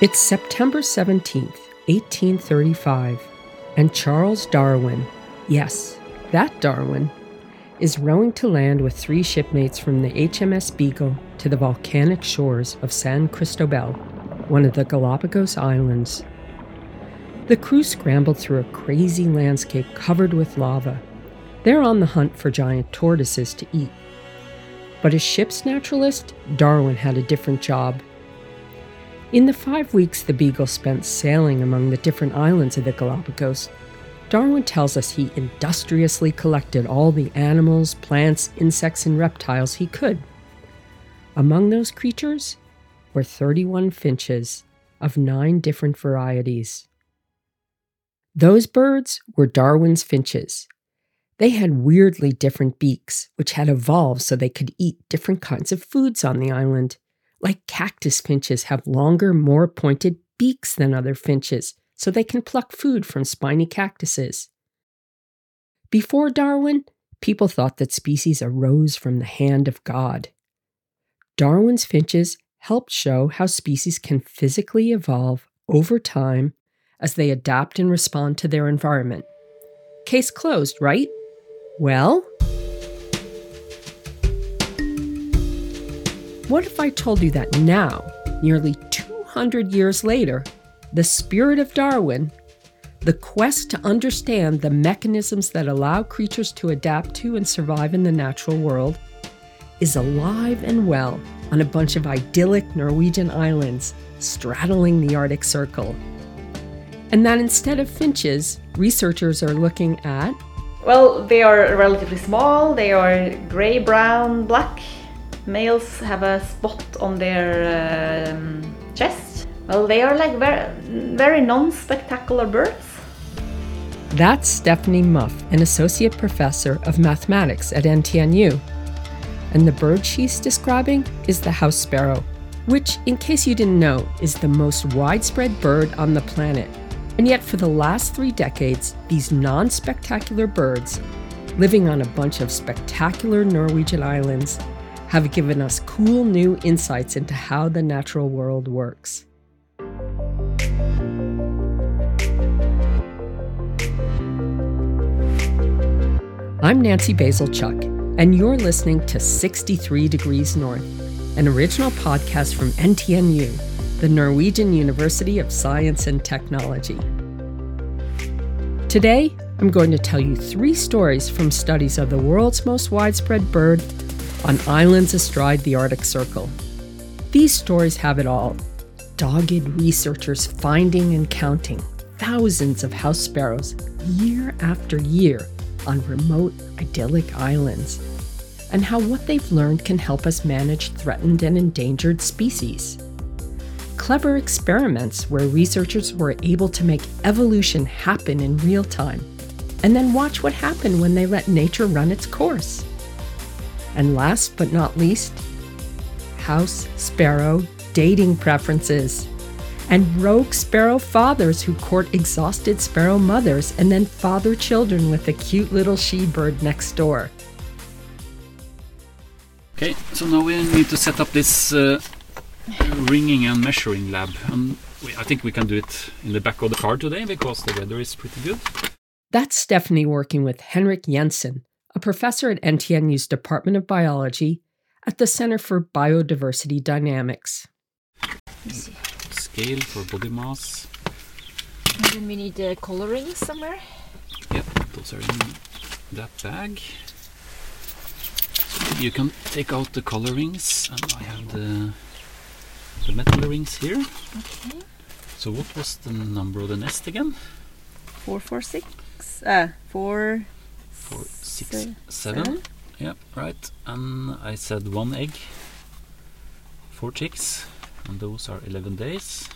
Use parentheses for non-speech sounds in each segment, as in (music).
It's September 17th, 1835, and Charles Darwin, yes, that Darwin, is rowing to land with three shipmates from the HMS Beagle to the volcanic shores of San Cristobal, one of the Galapagos Islands. The crew scrambled through a crazy landscape covered with lava. They're on the hunt for giant tortoises to eat. But as ship's naturalist, Darwin had a different job. In the five weeks the Beagle spent sailing among the different islands of the Galapagos, Darwin tells us he industriously collected all the animals, plants, insects, and reptiles he could. Among those creatures were 31 finches of nine different varieties. Those birds were Darwin's finches. They had weirdly different beaks, which had evolved so they could eat different kinds of foods on the island. Like cactus finches have longer, more pointed beaks than other finches, so they can pluck food from spiny cactuses. Before Darwin, people thought that species arose from the hand of God. Darwin's finches helped show how species can physically evolve over time as they adapt and respond to their environment. Case closed, right? Well, what if I told you that now, nearly 200 years later, the spirit of Darwin, the quest to understand the mechanisms that allow creatures to adapt to and survive in the natural world, is alive and well on a bunch of idyllic Norwegian islands straddling the Arctic Circle. And that instead of finches, researchers are looking at well, they are relatively small, they are grey, brown, black. Males have a spot on their um, chest well, they are like very, very non-spectacular birds. That's Stephanie Muff, an associate professor of mathematics at NTNU. And the bird she's describing is the house sparrow, which, in case you didn't know, is the most widespread bird on the planet. And yet, for the last three decades, these non spectacular birds, living on a bunch of spectacular Norwegian islands, have given us cool new insights into how the natural world works. I'm Nancy Bazilchuk, and you're listening to 63 Degrees North, an original podcast from NTNU, the Norwegian University of Science and Technology. Today, I'm going to tell you three stories from studies of the world's most widespread bird on islands astride the Arctic Circle. These stories have it all dogged researchers finding and counting thousands of house sparrows year after year on remote, idyllic islands, and how what they've learned can help us manage threatened and endangered species. Clever experiments where researchers were able to make evolution happen in real time, and then watch what happened when they let nature run its course. And last but not least, house sparrow dating preferences and rogue sparrow fathers who court exhausted sparrow mothers and then father children with a cute little she bird next door. Okay, so now we need to set up this uh, ringing and measuring lab. And we, I think we can do it in the back of the car today because the weather is pretty good. That's Stephanie working with Henrik Jensen, a professor at NTNU's Department of Biology at the Center for Biodiversity Dynamics. Scale for body mass. And then we need the coloring somewhere. Yep, those are in that bag. So you can take out the colorings, and I have the the metal rings here. Okay. So what was the number of the nest again? Four four six. Uh, four. Four six seven. seven. Yep, right. And I said one egg, four chicks, and those are 11 days.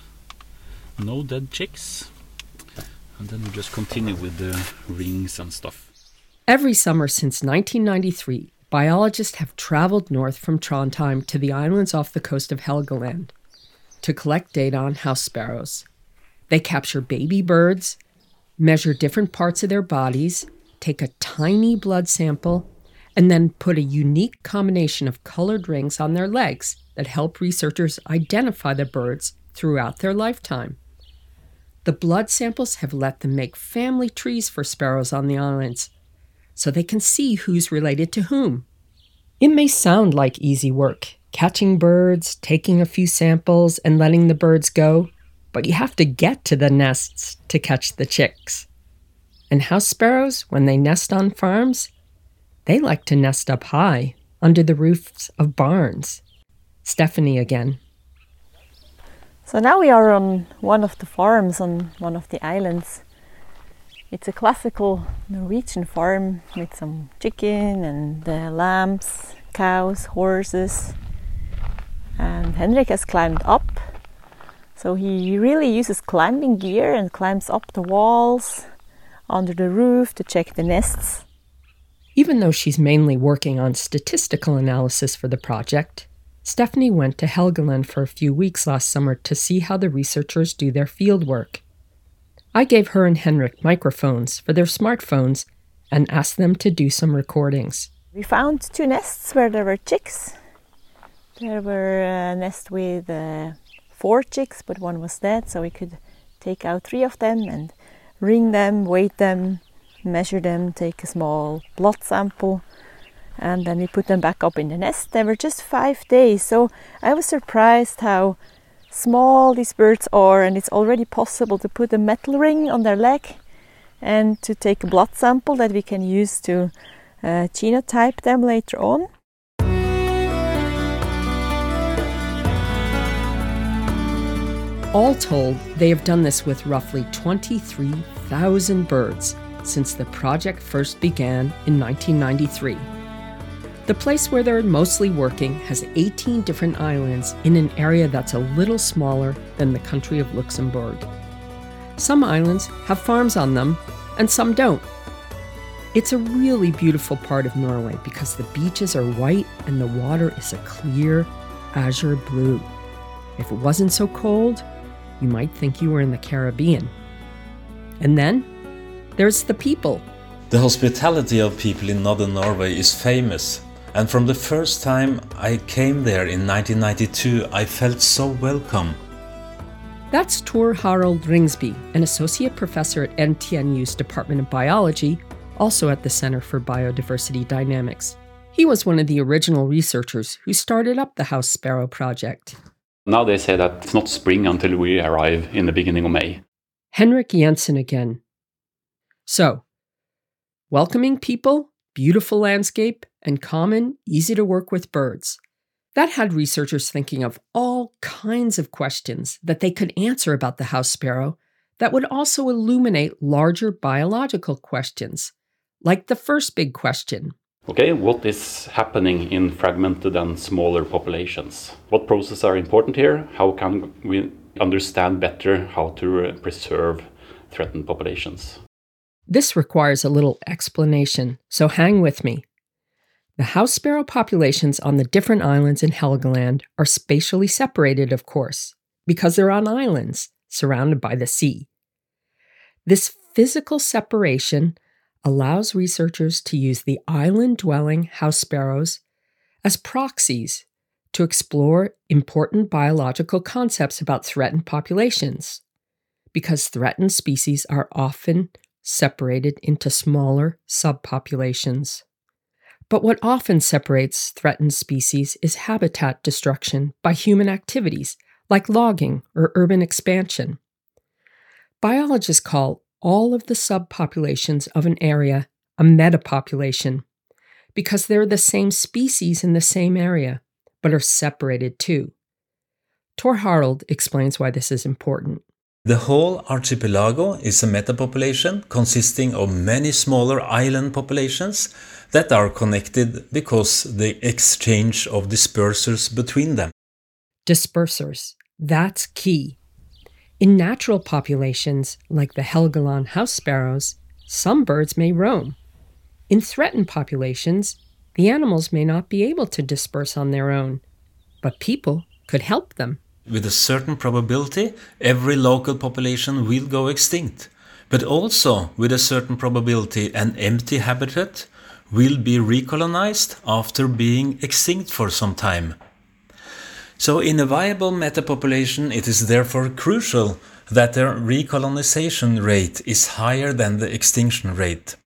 No dead chicks. And then we just continue with the rings and stuff. Every summer since 1993, biologists have traveled north from Trondheim to the islands off the coast of Helgeland to collect data on house sparrows. They capture baby birds, measure different parts of their bodies, take a tiny blood sample, and then put a unique combination of colored rings on their legs that help researchers identify the birds throughout their lifetime. The blood samples have let them make family trees for sparrows on the islands so they can see who's related to whom. It may sound like easy work, catching birds, taking a few samples, and letting the birds go, but you have to get to the nests to catch the chicks. And house sparrows, when they nest on farms, they like to nest up high, under the roofs of barns. Stephanie again. So now we are on one of the farms on one of the islands. It's a classical Norwegian farm with some chicken and uh, lambs, cows, horses. And Henrik has climbed up. So he really uses climbing gear and climbs up the walls, under the roof to check the nests. Even though she's mainly working on statistical analysis for the project, Stephanie went to Helgeland for a few weeks last summer to see how the researchers do their field work. I gave her and Henrik microphones for their smartphones and asked them to do some recordings. We found two nests where there were chicks. There were a nest with uh, four chicks, but one was dead, so we could take out three of them and ring them, weight them, measure them, take a small blood sample, and then we put them back up in the nest. They were just five days, so I was surprised how small these birds are, and it's already possible to put a metal ring on their leg and to take a blood sample that we can use to uh, genotype them later on. All told, they have done this with roughly 23,000 birds since the project first began in 1993. The place where they're mostly working has 18 different islands in an area that's a little smaller than the country of Luxembourg. Some islands have farms on them, and some don't. It's a really beautiful part of Norway because the beaches are white and the water is a clear azure blue. If it wasn't so cold, you might think you were in the Caribbean. And then there's the people. The hospitality of people in northern Norway is famous. And from the first time I came there in 1992, I felt so welcome. That's Tor Harald Ringsby, an associate professor at NTNU's Department of Biology, also at the Center for Biodiversity Dynamics. He was one of the original researchers who started up the House Sparrow Project. Now they say that it's not spring until we arrive in the beginning of May. Henrik Jensen again. So, welcoming people, beautiful landscape, and common, easy to work with birds. That had researchers thinking of all kinds of questions that they could answer about the house sparrow that would also illuminate larger biological questions, like the first big question Okay, what is happening in fragmented and smaller populations? What processes are important here? How can we understand better how to preserve threatened populations? This requires a little explanation, so hang with me. The house sparrow populations on the different islands in Helgeland are spatially separated, of course, because they're on islands surrounded by the sea. This physical separation allows researchers to use the island dwelling house sparrows as proxies to explore important biological concepts about threatened populations, because threatened species are often separated into smaller subpopulations. But what often separates threatened species is habitat destruction by human activities like logging or urban expansion. Biologists call all of the subpopulations of an area a metapopulation because they're the same species in the same area, but are separated too. Tor Harald explains why this is important. The whole archipelago is a metapopulation consisting of many smaller island populations that are connected because the exchange of dispersers between them. Dispersers, that's key. In natural populations, like the Helgeland house sparrows, some birds may roam. In threatened populations, the animals may not be able to disperse on their own, but people could help them. With a certain probability, every local population will go extinct. But also, with a certain probability, an empty habitat will be recolonized after being extinct for some time. So, in a viable metapopulation, it is therefore crucial that the recolonization rate is higher than the extinction rate.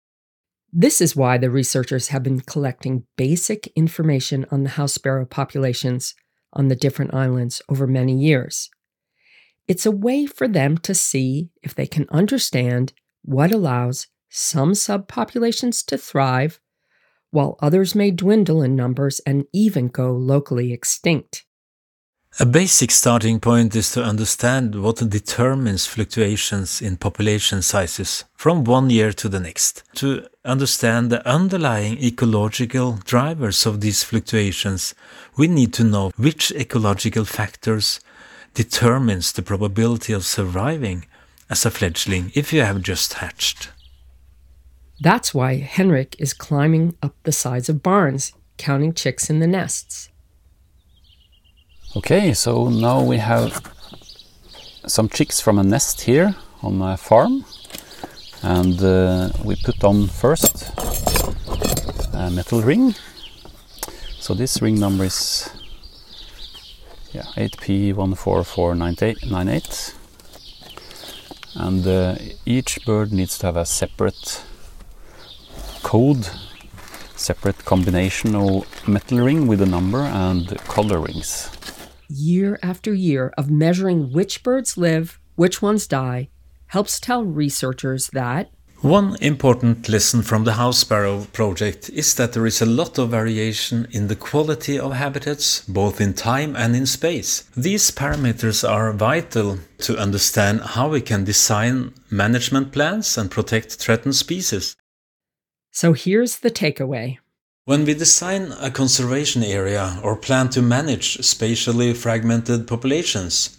This is why the researchers have been collecting basic information on the house sparrow populations on the different islands over many years. It's a way for them to see if they can understand what allows some subpopulations to thrive, while others may dwindle in numbers and even go locally extinct. A basic starting point is to understand what determines fluctuations in population sizes from one year to the next. To understand the underlying ecological drivers of these fluctuations, we need to know which ecological factors determines the probability of surviving as a fledgling if you have just hatched. That's why Henrik is climbing up the sides of barns, counting chicks in the nests. Okay, so now we have some chicks from a nest here on my farm, and uh, we put on first a metal ring. So this ring number is yeah 8P14498, and uh, each bird needs to have a separate code, separate combination of metal ring with a number and color rings year after year of measuring which birds live, which ones die, helps tell researchers that one important lesson from the House Sparrow project is that there is a lot of variation in the quality of habitats, both in time and in space. These parameters are vital to understand how we can design management plans and protect threatened species. So here's the takeaway when we design a conservation area or plan to manage spatially fragmented populations,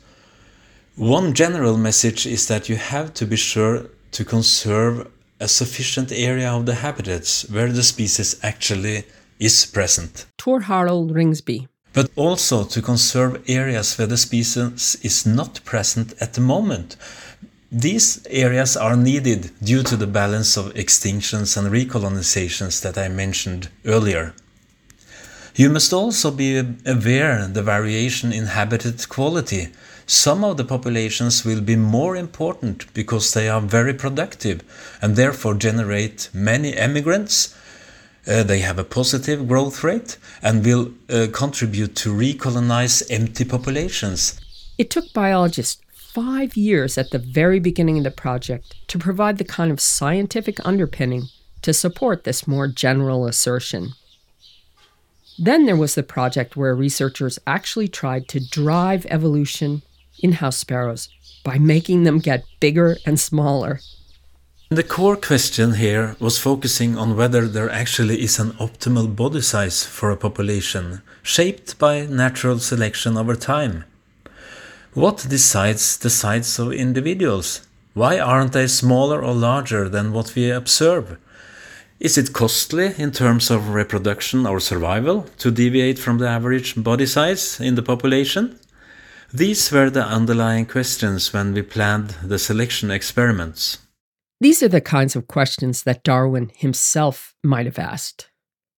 one general message is that you have to be sure to conserve a sufficient area of the habitats where the species actually is present. Tor Harald Ringsby. But also to conserve areas where the species is not present at the moment, these areas are needed due to the balance of extinctions and recolonizations that I mentioned earlier. You must also be aware the variation in habitat quality. Some of the populations will be more important because they are very productive and therefore generate many emigrants. Uh, they have a positive growth rate and will uh, contribute to recolonize empty populations. It took biologists five years at the very beginning of the project to provide the kind of scientific underpinning to support this more general assertion. Then there was the project where researchers actually tried to drive evolution in house sparrows by making them get bigger and smaller. The core question here was focusing on whether there actually is an optimal body size for a population, shaped by natural selection over time. What decides the size of individuals? Why aren't they smaller or larger than what we observe? Is it costly in terms of reproduction or survival to deviate from the average body size in the population? These were the underlying questions when we planned the selection experiments. These are the kinds of questions that Darwin himself might have asked.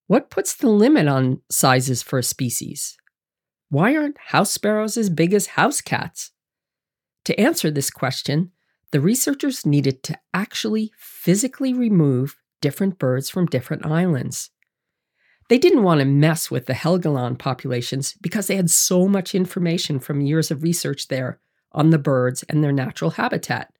What puts the limit on sizes for a species? Why aren't house sparrows as big as house cats? To answer this question, the researchers needed to actually physically remove different birds from different islands. They didn't want to mess with the Helgeland populations because they had so much information from years of research there on the birds and their natural habitat.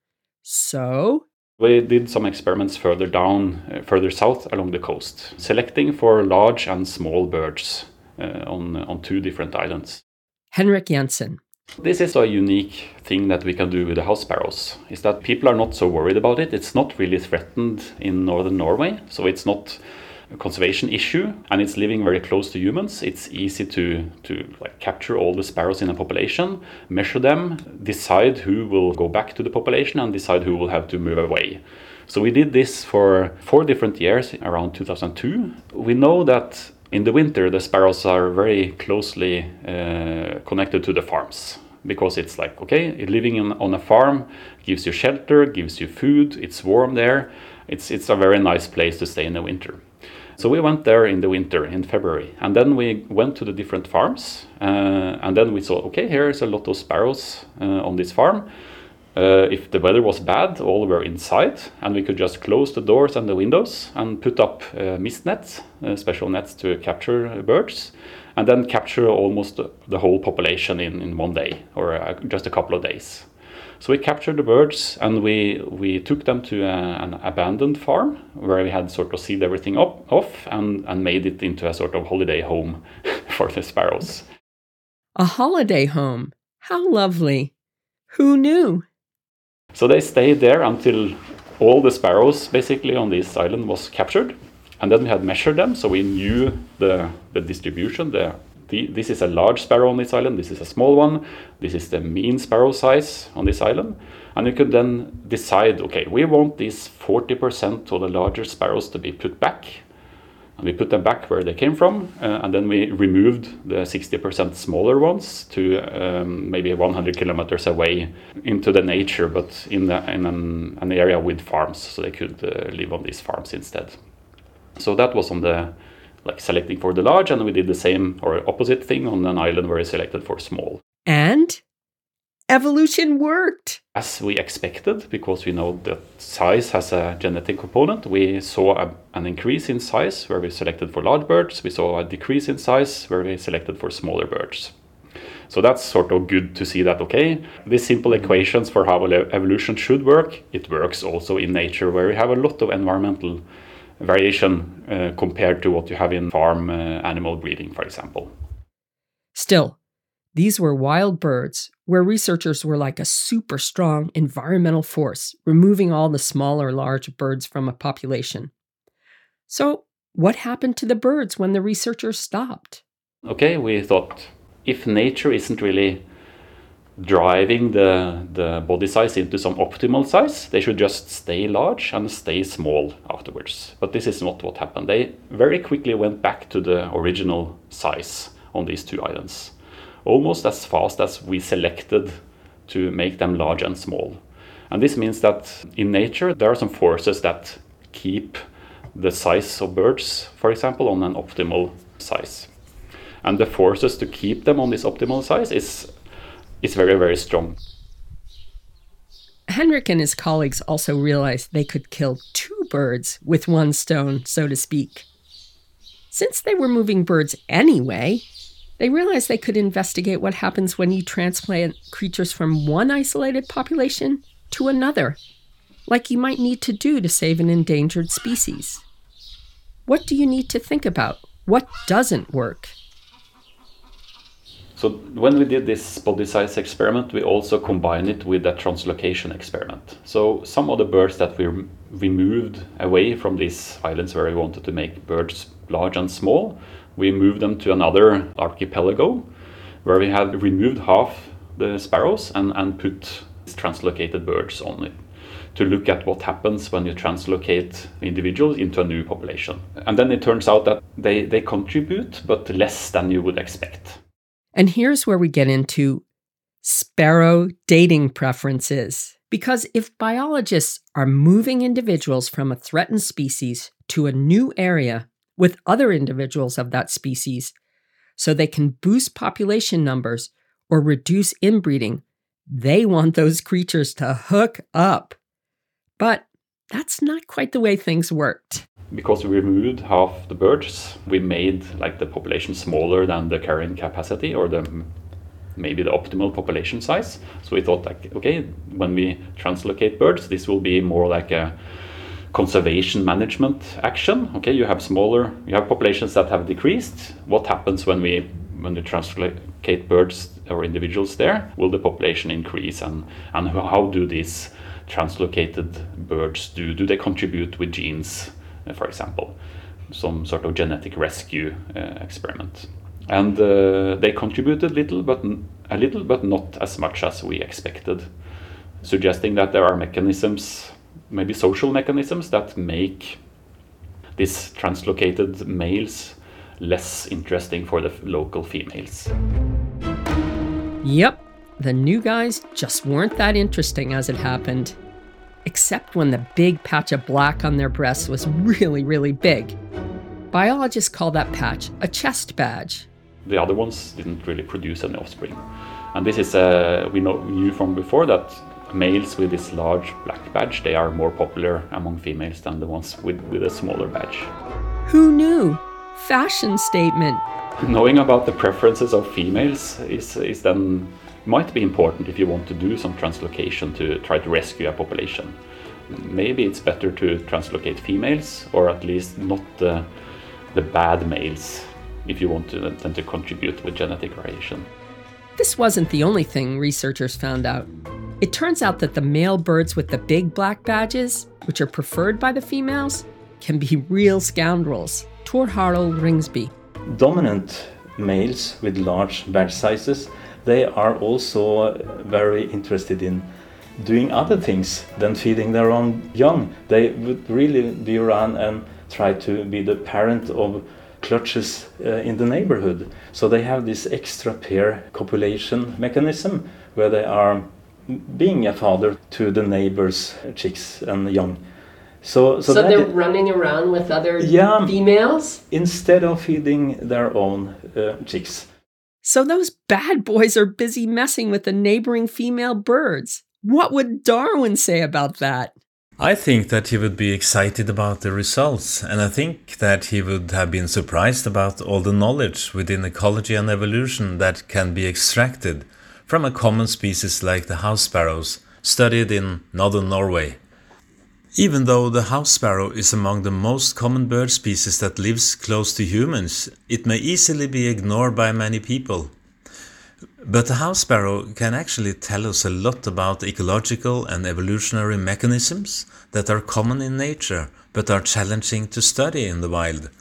So, we did some experiments further down, uh, further south along the coast, selecting for large and small birds Uh, on, uh, on two different islands. Henrik Jensen. This is a unique thing that we can do with the house sparrows, is that people are not so worried about it. It's not really threatened in northern Norway, so it's not a conservation issue and it's living very close to humans. It's easy to, to like capture all the sparrows in a population, measure them, decide who will go back to the population and decide who will have to move away. So we did this for four different years around 2002. We know that in the winter, the sparrows are very closely uh, connected to the farms because it's like okay, living in, on a farm gives you shelter, gives you food, it's warm there. It's it's a very nice place to stay in the winter. So we went there in the winter, in February, and then we went to the different farms, uh, and then we saw, okay, here is a lot of sparrows uh, on this farm. Uh, if the weather was bad, all were inside, and we could just close the doors and the windows and put up uh, mist nets, uh, special nets to capture birds, and then capture almost the whole population in, in one day or uh, just a couple of days. So we captured the birds and we, we took them to a, an abandoned farm where we had sort of sealed everything up, off and, and made it into a sort of holiday home (laughs) for the sparrows. A holiday home. How lovely. Who knew? So they stayed there until all the sparrows basically on this island was captured. And then we had measured them, so we knew the, the distribution, the the, this is a large sparrow on this island, this is a small one, this is the mean sparrow size on this island. And you could then decide, okay, we want these 40% of the larger sparrows to be put back. And we put them back where they came from, uh, and then we removed the 60% smaller ones to um, maybe 100 kilometers away into the nature, but in, the, in an, an, area with farms, so they could uh, live on these farms instead. So that was on the like selecting for the large, and we did the same or opposite thing on an island where we selected for small. And evolution worked. As we expected, because we know that size has a genetic component, we saw a, an increase in size where we selected for large birds, we saw a decrease in size where we selected for smaller birds. So that's sort of good to see that, okay, these simple equations for how evolution should work, it works also in nature where we have a lot of environmental variation uh, compared to what you have in farm uh, animal breeding, for example. Still, these were wild birds where researchers were like a super strong environmental force, removing all the smaller, large birds from a population. So, what happened to the birds when the researchers stopped? Okay, we thought if nature isn't really driving the, the body size into some optimal size. They should just stay large and stay small afterwards. But this is not what happened. They very quickly went back to the original size on these two islands, almost as fast as we selected to make them large and small. And this means that in nature, there are some forces that keep the size of birds, for example, on an optimal size. And the forces to keep them on this optimal size is is very, very strong. Henrik and his colleagues also realized they could kill two birds with one stone, so to speak. Since they were moving birds anyway, they realized they could investigate what happens when you transplant creatures from one isolated population to another, like you might need to do to save an endangered species. What do you need to think about? What doesn't work? So when we did this body size experiment, we also combined it with a translocation experiment. So some of the birds that we removed away from these islands where we wanted to make birds large and small, we moved them to another archipelago where we had removed half the sparrows and, and put translocated birds on it to look at what happens when you translocate individuals into a new population. And then it turns out that they, they contribute, but less than you would expect. And here's where we get into sparrow dating preferences. Because if biologists are moving individuals from a threatened species to a new area with other individuals of that species so they can boost population numbers or reduce inbreeding, they want those creatures to hook up. But that's not quite the way things worked because we removed half the birds, we made like the population smaller than the carrying capacity or the maybe the optimal population size. So we thought like, okay, when we translocate birds, this will be more like a conservation management action. Okay, you have smaller, you have populations that have decreased. What happens when we when we translocate birds or individuals there? Will the population increase and and how do these translocated birds do? Do they contribute with genes? Uh, for example, some sort of genetic rescue uh, experiment. And uh, they contributed little, but a little, but not as much as we expected, suggesting that there are mechanisms, maybe social mechanisms, that make these translocated males less interesting for the local females. Yep, the new guys just weren't that interesting as it happened except when the big patch of black on their breasts was really, really big. Biologists call that patch a chest badge. The other ones didn't really produce any offspring. And this is, uh, we know, knew from before that males with this large black badge, they are more popular among females than the ones with, with a smaller badge. Who knew? Fashion statement. Knowing about the preferences of females is, is then might be important if you want to do some translocation to try to rescue a population. Maybe it's better to translocate females or at least not the, the bad males if you want to, then to contribute with genetic variation. This wasn't the only thing researchers found out. It turns out that the male birds with the big black badges, which are preferred by the females, can be real scoundrels. Tor Harald Ringsby. Dominant males with large badge sizes, they are also very interested in doing other things than feeding their own young. They would really be around and try to be the parent of clutches uh, in the neighborhood. So they have this extra pair copulation mechanism where they are being a father to the neighbors' chicks and young. So, so, so they're running around with other yeah, females instead of feeding their own uh, chicks. So those bad boys are busy messing with the neighboring female birds. What would Darwin say about that? I think that he would be excited about the results, and I think that he would have been surprised about all the knowledge within ecology and evolution that can be extracted from a common species like the house sparrows, studied in northern Norway. Even though the house sparrow is among the most common bird species that lives close to humans, it may easily be ignored by many people. But the house sparrow can actually tell us a lot about ecological and evolutionary mechanisms that are common in nature but are challenging to study in the wild.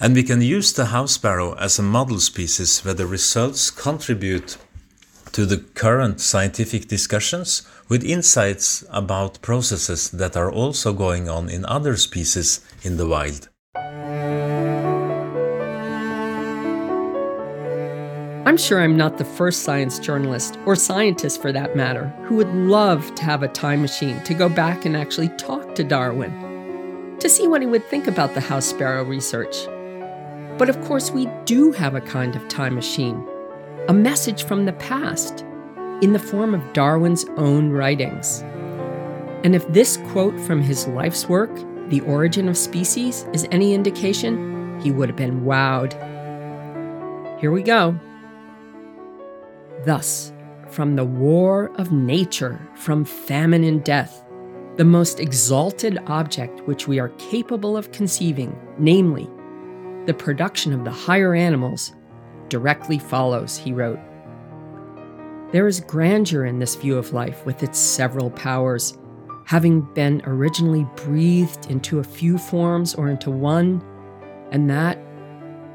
And we can use the house sparrow as a model species where the results contribute to the current scientific discussions with insights about processes that are also going on in other species in the wild. I'm sure I'm not the first science journalist, or scientist for that matter, who would love to have a time machine to go back and actually talk to Darwin, to see what he would think about the house sparrow research. But of course, we do have a kind of time machine, a message from the past, in the form of Darwin's own writings. And if this quote from his life's work, The Origin of Species, is any indication, he would have been wowed. Here we go. Thus, from the war of nature, from famine and death, the most exalted object which we are capable of conceiving, namely, the production of the higher animals, directly follows, he wrote. There is grandeur in this view of life with its several powers, having been originally breathed into a few forms or into one, and that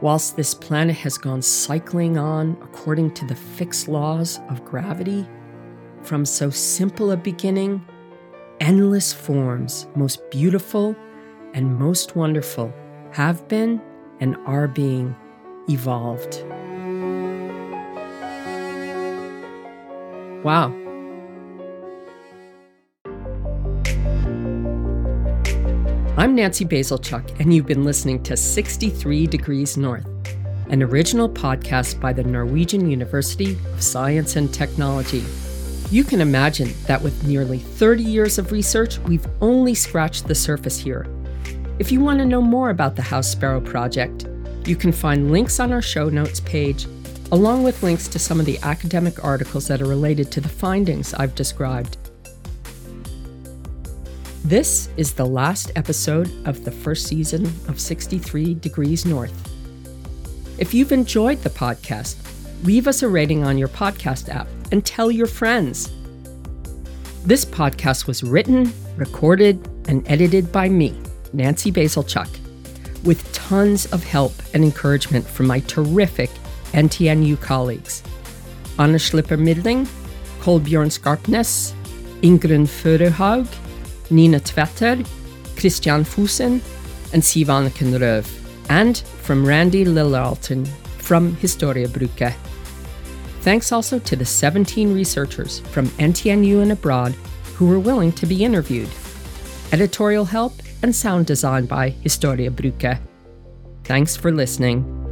Whilst this planet has gone cycling on according to the fixed laws of gravity, from so simple a beginning, endless forms, most beautiful and most wonderful, have been and are being evolved. Wow. I'm Nancy Bazilchuk, and you've been listening to 63 Degrees North, an original podcast by the Norwegian University of Science and Technology. You can imagine that with nearly 30 years of research, we've only scratched the surface here. If you want to know more about the House Sparrow Project, you can find links on our show notes page, along with links to some of the academic articles that are related to the findings I've described. This is the last episode of the first season of 63 Degrees North. If you've enjoyed the podcast, leave us a rating on your podcast app and tell your friends. This podcast was written, recorded, and edited by me, Nancy Bazilchuk, with tons of help and encouragement from my terrific NTNU colleagues Anna Schlipper Midling, Kolbjørn Skarpnes, Ingrun Førehaug, Nina Tvetter, Christian Fusen, and Sivan Røv, and from Randy Lillalton from Historia Historiebruket. Thanks also to the 17 researchers from NTNU and abroad who were willing to be interviewed. Editorial help and sound design by Historiebruket. Thanks for listening.